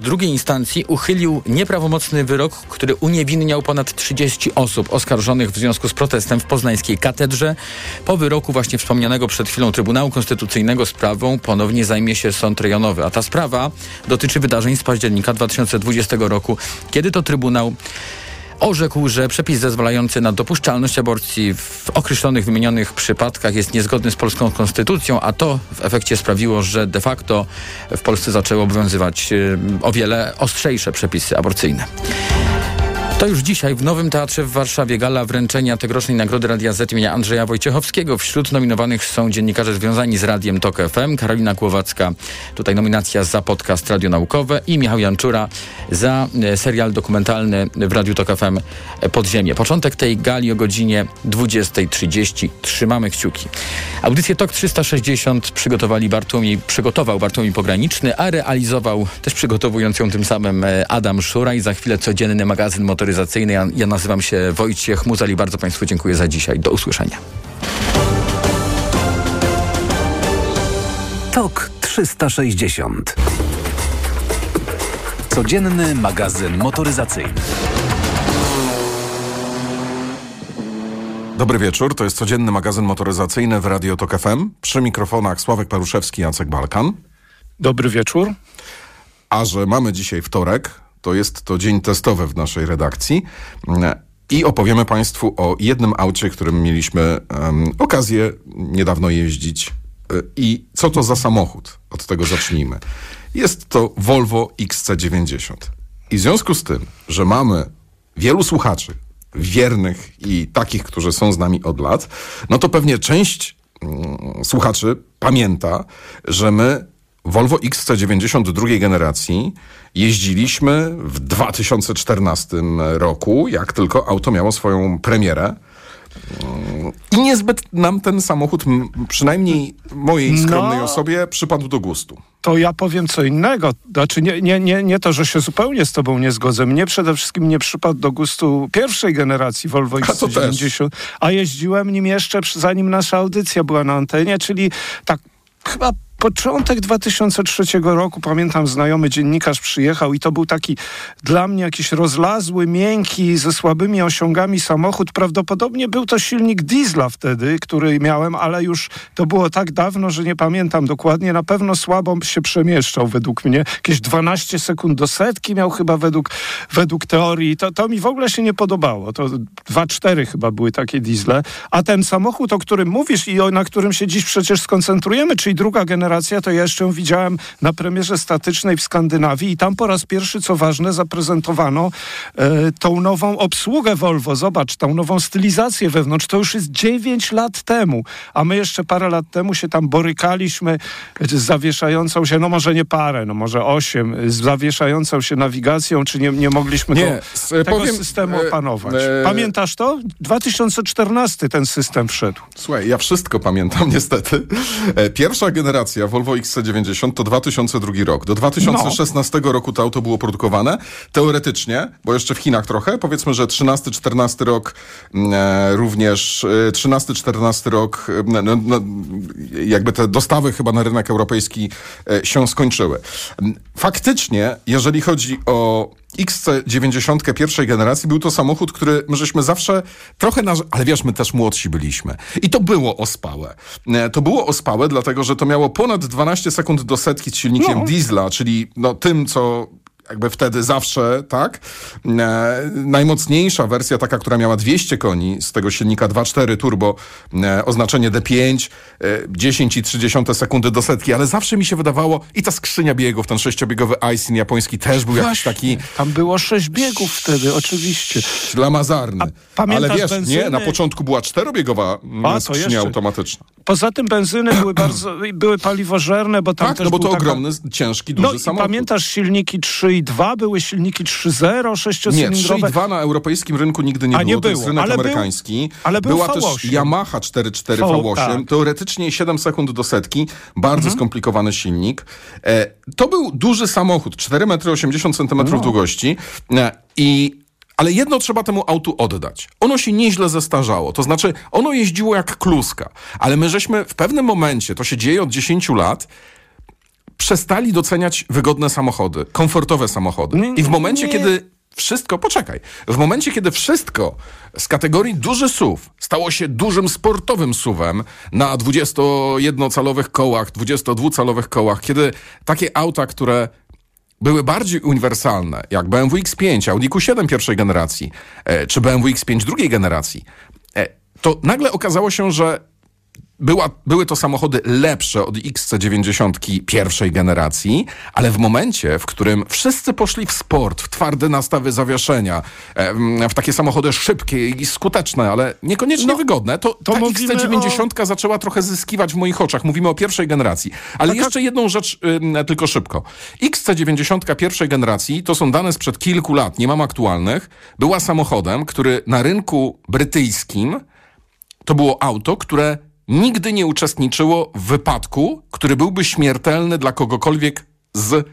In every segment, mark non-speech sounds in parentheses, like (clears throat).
drugiej instancji uchylił nieprawomocny wyrok, który uniewinniał ponad 30 osób oskarżonych w związku z protestem w poznańskiej katedrze. Po wyroku właśnie wspomnianego przed chwilą Trybunału Konstytucyjnego sprawą ponownie zajmie się sąd rejonowy, a ta sprawa dotyczy wydarzeń z października 2020 roku, kiedy to Trybunał orzekł, że przepis zezwalający na dopuszczalność aborcji w określonych wymienionych przypadkach jest niezgodny z polską konstytucją, a to w efekcie sprawiło, że de facto w Polsce zaczęły obowiązywać y, o wiele ostrzejsze przepisy aborcyjne. To już dzisiaj w Nowym Teatrze w Warszawie gala wręczenia tegorocznej Nagrody Radia Z imienia Andrzeja Wojciechowskiego. Wśród nominowanych są dziennikarze związani z Radiem TOK FM, Karolina Głowacka, tutaj nominacja za podcast Radio Naukowe i Michał Janczura za e, serial dokumentalny w Radiu TOK FM Podziemie. Początek tej gali o godzinie 20.30. Trzymamy kciuki. Audycję TOK 360 przygotowali Bartłomiej, przygotował Bartłomiej Pograniczny, a realizował też przygotowując ją tym samym e, Adam Szura i za chwilę codzienny magazyn motoryzacyjny motoryzacyjnej. Ja, ja nazywam się Wojciech Muzali. Bardzo Państwu dziękuję za dzisiaj. Do usłyszenia. TOK 360. Codzienny magazyn motoryzacyjny. Dobry wieczór, to jest codzienny magazyn motoryzacyjny w Radio Tok FM. Przy mikrofonach Sławek Paruszewski, Jacek Balkan. Dobry wieczór. A że mamy dzisiaj wtorek, to jest to dzień testowy w naszej redakcji. I opowiemy Państwu o jednym aucie, którym mieliśmy um, okazję niedawno jeździć. E, I co to za samochód? Od tego zacznijmy. Jest to Volvo XC90. I w związku z tym, że mamy wielu słuchaczy, wiernych i takich, którzy są z nami od lat, no to pewnie część mm, słuchaczy pamięta, że my Volvo XC90 drugiej generacji jeździliśmy w 2014 roku, jak tylko auto miało swoją premierę. I niezbyt nam ten samochód, przynajmniej mojej no. skromnej no, osobie, przypadł do gustu. To ja powiem co innego. Znaczy nie, nie, nie, nie to, że się zupełnie z tobą nie zgodzę. Mnie przede wszystkim nie przypadł do gustu pierwszej generacji Volvo XC90, a, a jeździłem nim jeszcze zanim nasza audycja była na antenie, czyli tak chyba początek 2003 roku, pamiętam, znajomy dziennikarz przyjechał i to był taki dla mnie jakiś rozlazły, miękki, ze słabymi osiągami samochód. Prawdopodobnie był to silnik diesla wtedy, który miałem, ale już to było tak dawno, że nie pamiętam dokładnie. Na pewno słabo się przemieszczał według mnie. Jakieś 12 sekund do setki miał chyba według, według teorii. To, to mi w ogóle się nie podobało. To 2-4 chyba były takie diesle. A ten samochód, o którym mówisz i o, na którym się dziś przecież skoncentrujemy, czyli druga generacja to ja jeszcze widziałem na premierze statycznej w Skandynawii i tam po raz pierwszy, co ważne, zaprezentowano e, tą nową obsługę Volvo. Zobacz, tą nową stylizację wewnątrz. To już jest 9 lat temu, a my jeszcze parę lat temu się tam borykaliśmy z zawieszającą się, no może nie parę, no może 8, z zawieszającą się nawigacją, czy nie, nie mogliśmy nie, to, tego powiem, systemu e, opanować. E, Pamiętasz to? 2014 ten system wszedł. Słuchaj, ja wszystko pamiętam (laughs) niestety. E, pierwsza generacja Volvo XC90 to 2002 rok. Do 2016 no. roku to auto było produkowane. Teoretycznie, bo jeszcze w Chinach trochę, powiedzmy, że 13-14 rok mm, e, również, 13-14 e, rok e, no, no, jakby te dostawy chyba na rynek europejski e, się skończyły. Faktycznie, jeżeli chodzi o XC90 pierwszej generacji był to samochód, który my żeśmy zawsze trochę, na, ale wiesz, my też młodsi byliśmy. I to było ospałe. E, to było ospałe, dlatego że to miało ponad 12 sekund do setki z silnikiem no. diesla, czyli no, tym, co jakby wtedy zawsze, tak? E, najmocniejsza wersja, taka, która miała 200 koni z tego silnika 2.4 turbo, e, oznaczenie D5, e, 10,3 sekundy do setki, ale zawsze mi się wydawało, i ta skrzynia biegów, ten sześciobiegowy Aisin japoński też był jakiś taki... Tam było sześć biegów wtedy, oczywiście. Ślamazarny. Ale wiesz, benzyny? nie, na początku była czterobiegowa mm, A, skrzynia jeszcze. automatyczna. Poza tym benzyny były bardzo, były paliwożerne, bo tam tak, też no bo to taka... ogromny, ciężki, duży no, samochód. pamiętasz silniki 3 2 były silniki 3.0, 6-cylindrowe. Nie, 3.2 na europejskim rynku nigdy nie, było. nie było. To jest rynek ale amerykański. Był, ale był Była V8. też Yamaha 4.4 V8. Tak. Teoretycznie 7 sekund do setki. Bardzo mhm. skomplikowany silnik. E, to był duży samochód. 4,80 m no. długości. E, I ale jedno trzeba temu autu oddać. Ono się nieźle zestarzało. To znaczy, ono jeździło jak kluska. Ale my żeśmy w pewnym momencie, to się dzieje od 10 lat, przestali doceniać wygodne samochody, komfortowe samochody. I w momencie, nie. kiedy wszystko, poczekaj, w momencie, kiedy wszystko z kategorii duży SUV stało się dużym sportowym SUVem na 21-calowych kołach, 22-calowych kołach, kiedy takie auta, które były bardziej uniwersalne, jak BMW X5, Audi Q7 pierwszej generacji, e, czy BMW X5 drugiej generacji, e, to nagle okazało się, że była, były to samochody lepsze od XC90 pierwszej generacji, ale w momencie, w którym wszyscy poszli w sport, w twarde nastawy zawieszenia, w takie samochody szybkie i skuteczne, ale niekoniecznie no, wygodne, to, to ta XC90 o... zaczęła trochę zyskiwać w moich oczach. Mówimy o pierwszej generacji. Ale tak, jeszcze jedną rzecz tylko szybko. XC90 pierwszej generacji, to są dane sprzed kilku lat, nie mam aktualnych, była samochodem, który na rynku brytyjskim to było auto, które nigdy nie uczestniczyło w wypadku, który byłby śmiertelny dla kogokolwiek z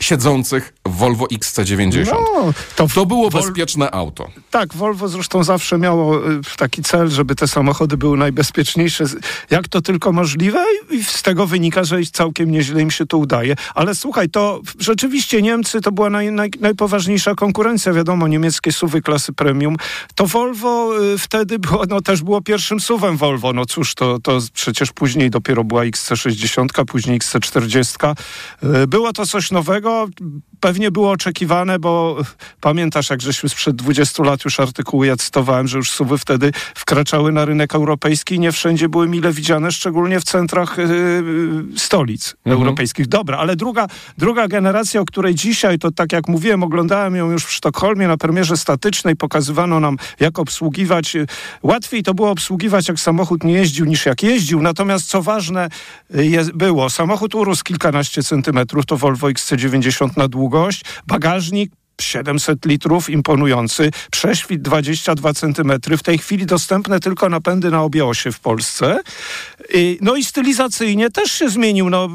siedzących w Volvo XC90. No, to, to było Vol bezpieczne auto. Tak, Volvo zresztą zawsze miało y, taki cel, żeby te samochody były najbezpieczniejsze, jak to tylko możliwe i z tego wynika, że całkiem nieźle im się to udaje. Ale słuchaj, to rzeczywiście Niemcy to była naj, naj, najpoważniejsza konkurencja, wiadomo, niemieckie suwy klasy premium. To Volvo y, wtedy było, no, też było pierwszym suwem Volvo. No cóż, to, to przecież później dopiero była XC60, później XC40. Y, było to coś nowego, go pewnie było oczekiwane, bo pamiętasz, jak żeśmy sprzed 20 lat już artykuły ja cytowałem, że już suwy wtedy wkraczały na rynek europejski i nie wszędzie były mile widziane, szczególnie w centrach yy, stolic mhm. europejskich. Dobra, ale druga, druga generacja, o której dzisiaj, to tak jak mówiłem, oglądałem ją już w Sztokholmie na premierze statycznej, pokazywano nam, jak obsługiwać. Łatwiej to było obsługiwać, jak samochód nie jeździł, niż jak jeździł. Natomiast co ważne jest, było, samochód urósł kilkanaście centymetrów, to Volvo XC90 90 na długość, bagażnik 700 litrów, imponujący, prześwit 22 cm, w tej chwili dostępne tylko napędy na obie osie w Polsce. No i stylizacyjnie też się zmienił. No,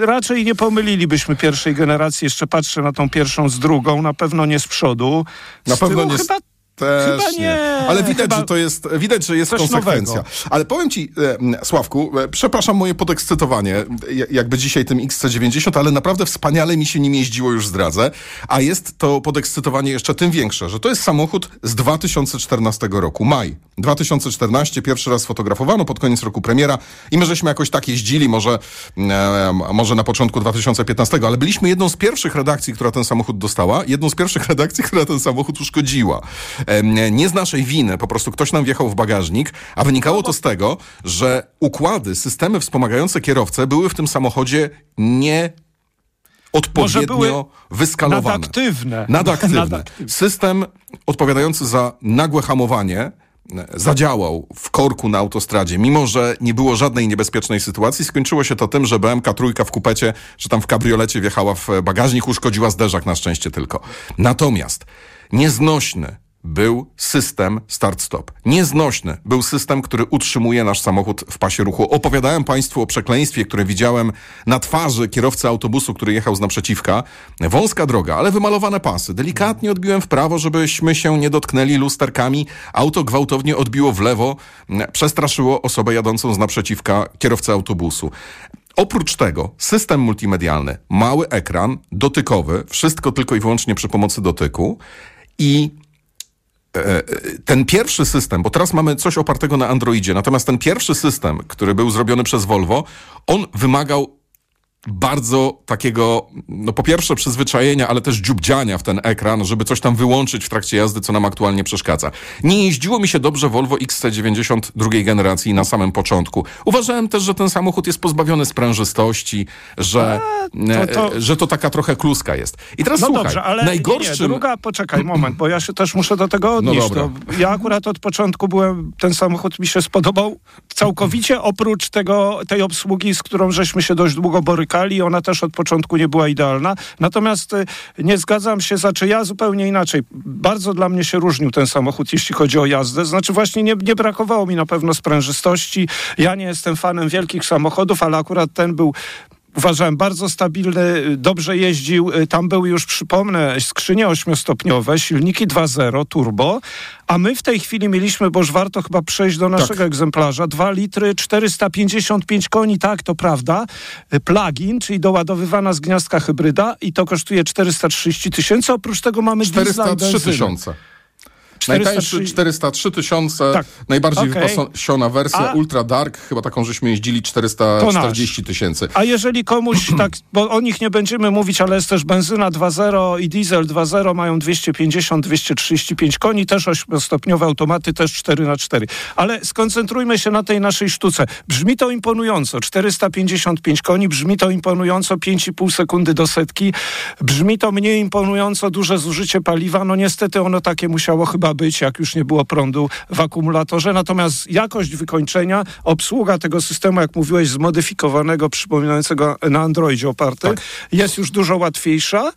raczej nie pomylilibyśmy pierwszej generacji, jeszcze patrzę na tą pierwszą z drugą, na pewno nie z przodu. Z na pewno nie chyba też Chyba nie. nie. Ale widać, Chyba że to jest, widać, że jest konsekwencja. Nowego. Ale powiem ci, e, Sławku, e, przepraszam moje podekscytowanie, jakby dzisiaj tym XC90, ale naprawdę wspaniale mi się nim jeździło, już zdradzę. A jest to podekscytowanie jeszcze tym większe, że to jest samochód z 2014 roku, maj. 2014, pierwszy raz fotografowano, pod koniec roku premiera i my żeśmy jakoś tak jeździli, może, e, może na początku 2015, ale byliśmy jedną z pierwszych redakcji, która ten samochód dostała, jedną z pierwszych (laughs) redakcji, która ten samochód uszkodziła nie z naszej winy, po prostu ktoś nam wjechał w bagażnik, a wynikało to z tego, że układy, systemy wspomagające kierowcę były w tym samochodzie nie odpowiednio wyskalowane. Nadaktywne. Nadaktywne. Nadaktywne. System odpowiadający za nagłe hamowanie e, zadziałał w korku na autostradzie, mimo że nie było żadnej niebezpiecznej sytuacji. Skończyło się to tym, że BMK trójka w kupecie, że tam w kabriolecie wjechała w bagażnik, uszkodziła zderzak na szczęście tylko. Natomiast nieznośny był system start-stop. Nieznośny był system, który utrzymuje nasz samochód w pasie ruchu. Opowiadałem Państwu o przekleństwie, które widziałem na twarzy kierowcy autobusu, który jechał z naprzeciwka. Wąska droga, ale wymalowane pasy. Delikatnie odbiłem w prawo, żebyśmy się nie dotknęli lusterkami. Auto gwałtownie odbiło w lewo, przestraszyło osobę jadącą z naprzeciwka kierowcy autobusu. Oprócz tego system multimedialny, mały ekran dotykowy, wszystko tylko i wyłącznie przy pomocy dotyku i ten pierwszy system, bo teraz mamy coś opartego na Androidzie, natomiast ten pierwszy system, który był zrobiony przez Volvo, on wymagał bardzo takiego, no po pierwsze przyzwyczajenia, ale też dziubdziania w ten ekran, żeby coś tam wyłączyć w trakcie jazdy, co nam aktualnie przeszkadza. Nie jeździło mi się dobrze Volvo XC90 drugiej generacji na samym początku. Uważałem też, że ten samochód jest pozbawiony sprężystości, że, A, to, to... E, że to taka trochę kluska jest. I teraz no słuchaj, dobrze, ale najgorszym... Nie, nie, druga, poczekaj moment, bo ja się też muszę do tego odnieść. No ja akurat od początku byłem, ten samochód mi się spodobał całkowicie, oprócz tego, tej obsługi, z którą żeśmy się dość długo borykali skali. Ona też od początku nie była idealna. Natomiast y, nie zgadzam się, znaczy ja zupełnie inaczej. Bardzo dla mnie się różnił ten samochód, jeśli chodzi o jazdę. Znaczy właśnie nie, nie brakowało mi na pewno sprężystości. Ja nie jestem fanem wielkich samochodów, ale akurat ten był uważałem bardzo stabilny, dobrze jeździł. Tam były już, przypomnę, skrzynie ośmiostopniowe, silniki 2.0 turbo, a my w tej chwili mieliśmy, bo już warto chyba przejść do naszego tak. egzemplarza, 2 litry 455 koni, tak, to prawda, plug-in, czyli doładowywana z gniazdka hybryda i to kosztuje 430 tysięcy, oprócz tego mamy 403 tysiące. Najtańszy 403 tysiące, tak. najbardziej okay. wypasiona wersja A... Ultra Dark, chyba taką żeśmy jeździli 440 tysięcy. A jeżeli komuś (clears throat) tak, bo o nich nie będziemy mówić, ale jest też benzyna 2.0 i diesel 2.0 mają 250-235 koni, też 8-stopniowe automaty, też 4 na 4 Ale skoncentrujmy się na tej naszej sztuce. Brzmi to imponująco, 455 koni, brzmi to imponująco, 5,5 sekundy do setki, brzmi to mniej imponująco, duże zużycie paliwa, no niestety ono takie musiało chyba być, jak już nie było prądu w akumulatorze. Natomiast jakość wykończenia, obsługa tego systemu, jak mówiłeś, zmodyfikowanego, przypominającego na Androidzie oparte, tak. jest już dużo łatwiejsza.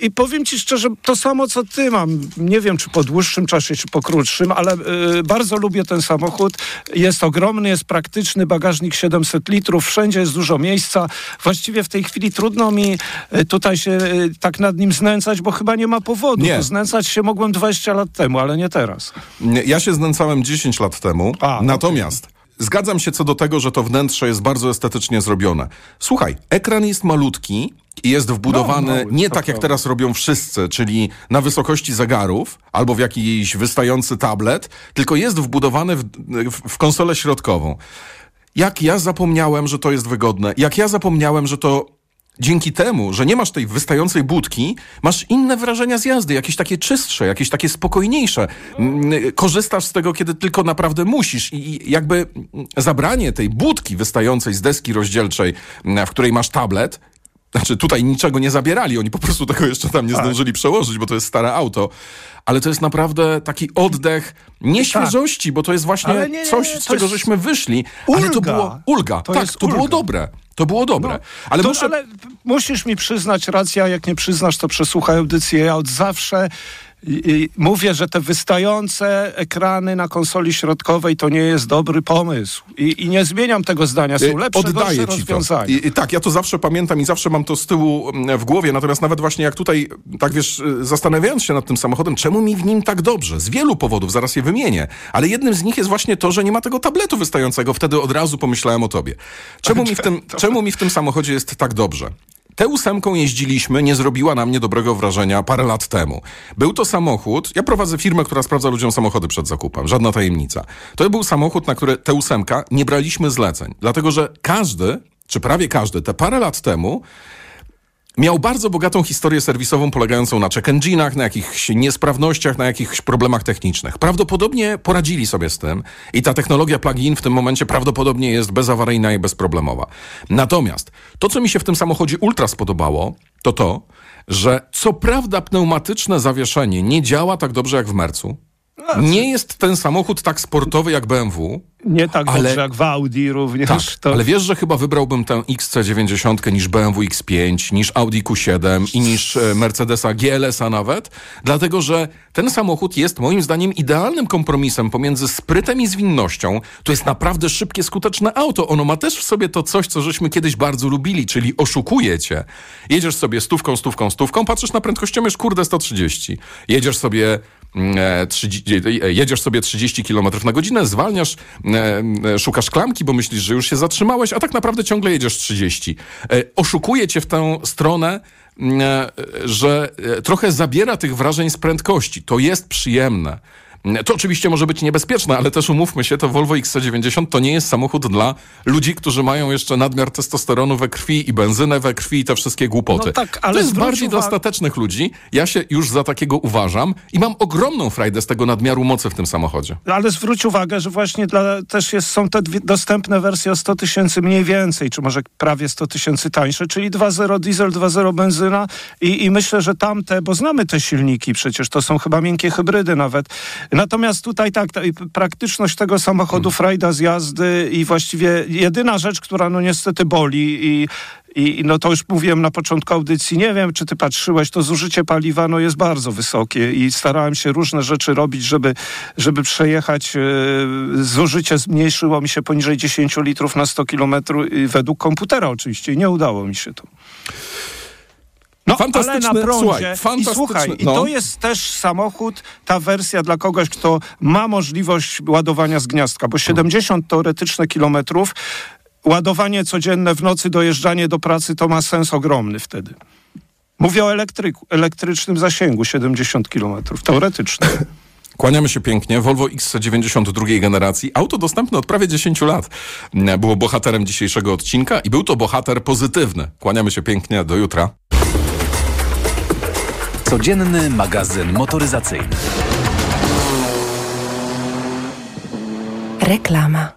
I powiem ci szczerze, to samo co ty mam. Nie wiem, czy po dłuższym czasie, czy po krótszym, ale y, bardzo lubię ten samochód. Jest ogromny, jest praktyczny, bagażnik 700 litrów, wszędzie jest dużo miejsca. Właściwie w tej chwili trudno mi y, tutaj się y, tak nad nim znęcać, bo chyba nie ma powodu. Nie. Znęcać się mogłem 20 lat temu, ale nie teraz. Ja się znęcałem 10 lat temu. A, natomiast okay. Zgadzam się co do tego, że to wnętrze jest bardzo estetycznie zrobione. Słuchaj, ekran jest malutki, jest wbudowany no, nie tak jak teraz robią wszyscy, czyli na wysokości zegarów albo w jakiś wystający tablet, tylko jest wbudowany w, w, w konsolę środkową. Jak ja zapomniałem, że to jest wygodne, jak ja zapomniałem, że to dzięki temu, że nie masz tej wystającej budki, masz inne wrażenia z jazdy, jakieś takie czystsze, jakieś takie spokojniejsze. Mm, korzystasz z tego, kiedy tylko naprawdę musisz i jakby zabranie tej budki wystającej z deski rozdzielczej, w której masz tablet, znaczy tutaj niczego nie zabierali, oni po prostu tego jeszcze tam nie tak. zdążyli przełożyć, bo to jest stare auto. Ale to jest naprawdę taki oddech nie tak. bo to jest właśnie nie, coś, z czego jest... żeśmy wyszli. Ulga. Ale to było ulga. To tak, to ulga. było dobre. To było dobre. No, ale, to, muszę... ale musisz mi przyznać rację, a jak nie przyznasz, to przesłuchaj audycję. Ja od zawsze mówię, że te wystające ekrany na konsoli środkowej to nie jest dobry pomysł. I, i nie zmieniam tego zdania. Są y, lepsze, Oddaję rozwiązania. I, I, tak, ja to zawsze pamiętam i zawsze mam to z tyłu mm, w głowie. Natomiast nawet właśnie jak tutaj, tak wiesz, y, zastanawiając się nad tym samochodem, czemu mi w nim tak dobrze? Z wielu powodów, zaraz je wymienię. Ale jednym z nich jest właśnie to, że nie ma tego tabletu wystającego. Wtedy od razu pomyślałem o tobie. Czemu mi w (laughs) tym, czemu mi w tym samochodzie jest tak dobrze? Tę ósemką jeździliśmy, nie zrobiła na mnie dobrego wrażenia parę lat temu. Był to samochód, ja prowadzę firmę, która sprawdza ludziom samochody przed zakupem, żadna tajemnica. To był samochód, na który tę ósemka nie braliśmy zleceń, dlatego że każdy, czy prawie każdy, te parę lat temu Miał bardzo bogatą historię serwisową polegającą na check engine'ach, na jakichś niesprawnościach, na jakichś problemach technicznych. Prawdopodobnie poradzili sobie z tym i ta technologia plug-in w tym momencie prawdopodobnie jest bezawaryjna i bezproblemowa. Natomiast to, co mi się w tym samochodzie ultra spodobało, to to, że co prawda pneumatyczne zawieszenie nie działa tak dobrze jak w Mercu. Nie jest ten samochód tak sportowy jak BMW, nie tak ale, dobrze jak w Audi również. Tak, to... ale wiesz, że chyba wybrałbym tę XC90 niż BMW X5, niż Audi Q7 i niż e, Mercedesa GLS-a nawet, dlatego że ten samochód jest moim zdaniem idealnym kompromisem pomiędzy sprytem i zwinnością. To jest naprawdę szybkie, skuteczne auto. Ono ma też w sobie to coś, co żeśmy kiedyś bardzo lubili, czyli oszukuje cię. Jedziesz sobie stówką, stówką, stówką, patrzysz na prędkościomierz, kurde 130. Jedziesz sobie 30, jedziesz sobie 30 km na godzinę, zwalniasz E, e, szukasz klamki, bo myślisz, że już się zatrzymałeś, a tak naprawdę ciągle jedziesz 30. E, oszukuje cię w tę stronę, że trochę zabiera tych wrażeń z prędkości. To jest przyjemne. To oczywiście może być niebezpieczne, ale też umówmy się, to Volvo XC90 to nie jest samochód dla ludzi, którzy mają jeszcze nadmiar testosteronu we krwi i benzynę we krwi i te wszystkie głupoty. No tak, ale to jest bardziej dla statecznych ludzi. Ja się już za takiego uważam i mam ogromną frajdę z tego nadmiaru mocy w tym samochodzie. Ale zwróć uwagę, że właśnie dla, też jest, są te dwie, dostępne wersje o 100 tysięcy mniej więcej, czy może prawie 100 tysięcy tańsze, czyli 2.0 diesel, 2.0 benzyna i, i myślę, że tamte, bo znamy te silniki przecież, to są chyba miękkie hybrydy nawet, Natomiast tutaj tak, ta, praktyczność tego samochodu frajda z jazdy i właściwie jedyna rzecz, która no niestety boli i i no to już mówiłem na początku audycji, nie wiem, czy ty patrzyłeś, to zużycie paliwa no jest bardzo wysokie i starałem się różne rzeczy robić, żeby, żeby przejechać. E, zużycie zmniejszyło mi się poniżej 10 litrów na 100 kilometrów według komputera oczywiście i nie udało mi się to. No, ale na prądzie. Słuchaj, I słuchaj, no. i to jest też samochód, ta wersja dla kogoś, kto ma możliwość ładowania z gniazdka, bo 70 teoretyczne kilometrów ładowanie codzienne w nocy, dojeżdżanie do pracy to ma sens ogromny wtedy. Mówię o elektryku, elektrycznym zasięgu 70 km, teoretycznym. Kłaniamy się pięknie. Volvo XC92 generacji. Auto dostępne od prawie 10 lat. Było bohaterem dzisiejszego odcinka i był to bohater pozytywny. Kłaniamy się pięknie. Do jutra. Codzienny magazyn motoryzacyjny. Reklama.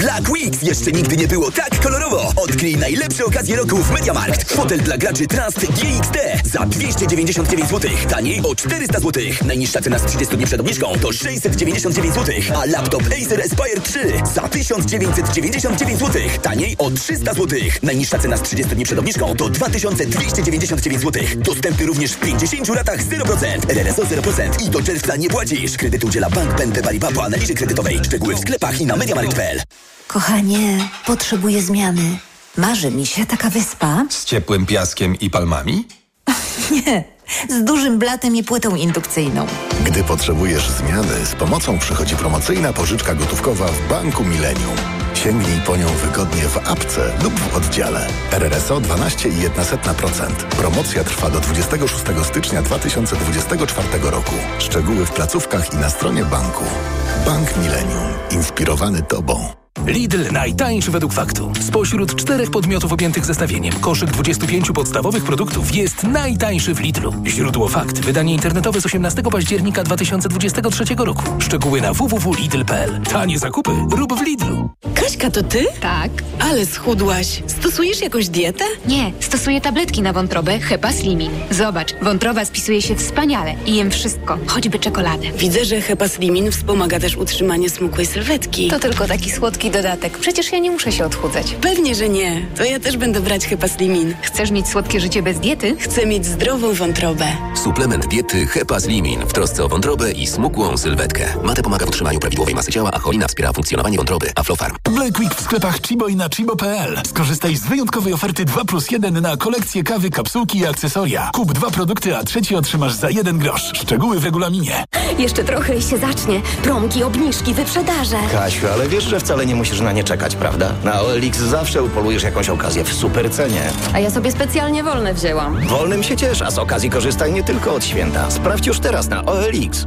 Black Weeks jeszcze nigdy nie było tak kolorowo. Odkryj najlepsze okazje roku w MediaMarkt. Fotel dla graczy Trust GXD za 299 zł. Taniej o 400 zł. Najniższa cena z 30 dni przed obniżką to 699 zł. A laptop Acer Aspire 3 za 1999 zł. Taniej o 300 zł. Najniższa cena z 30 dni przed obniżką to 2299 zł. Dostępny również w 50 latach 0%. RRSO 0% i do czerwca nie płacisz. Kredyt udziela Bank BNP Paribas po analizie kredytowej. Szczegóły w sklepach i na MediaMarkt.pl. Kochanie, potrzebuję zmiany. Marzy mi się taka wyspa. Z ciepłym piaskiem i palmami? (laughs) Nie, z dużym blatem i płytą indukcyjną. Gdy potrzebujesz zmiany, z pomocą przychodzi promocyjna pożyczka gotówkowa w Banku Millennium. Sięgnij po nią wygodnie w apce lub w oddziale. RRSO 12,1%. Promocja trwa do 26 stycznia 2024 roku. Szczegóły w placówkach i na stronie banku. Bank Millennium. Inspirowany Tobą. Lidl najtańszy według faktu. Spośród czterech podmiotów objętych zestawieniem koszyk 25 podstawowych produktów jest najtańszy w Lidlu. Źródło fakt. Wydanie internetowe z 18 października 2023 roku. Szczegóły na www.lidl.pl. Tanie zakupy rób w Lidlu. Kaśka, to ty? Tak. Ale schudłaś. Stosujesz jakąś dietę? Nie, stosuję tabletki na wątrobę Hepa Slimin. Zobacz, wątroba spisuje się wspaniale i jem wszystko, choćby czekoladę. Widzę, że Hepa Slimin wspomaga też utrzymanie smukłej sylwetki. To tylko taki słodki dodatek. Przecież ja nie muszę się odchudzać. Pewnie, że nie. To ja też będę brać Hepa Slimin. Chcesz mieć słodkie życie bez diety? Chcę mieć zdrową wątrobę. Suplement diety Hepa Slimin w trosce o wątrobę i smukłą sylwetkę. Mate pomaga w utrzymaniu prawidłowej masy ciała, a cholina wspiera funkcjonowanie wątroby. Aflofarm. Black Week w sklepach Chibo i na chibo.pl. Skorzystaj z wyjątkowej oferty 2 plus 1 na kolekcję kawy, kapsułki i akcesoria. Kup dwa produkty, a trzeci otrzymasz za jeden grosz. Szczegóły w regulaminie. Jeszcze trochę i się zacznie. Promki, obniżki, wyprzedaże. Kasiu, ale wiesz, że wcale nie musisz na nie czekać, prawda? Na OLX zawsze upolujesz jakąś okazję w super cenie. A ja sobie specjalnie wolne wzięłam. Wolnym się ciesz, a z okazji korzystaj nie tylko od święta. Sprawdź już teraz na OLX.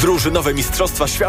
Drużynowe Mistrzostwa Świata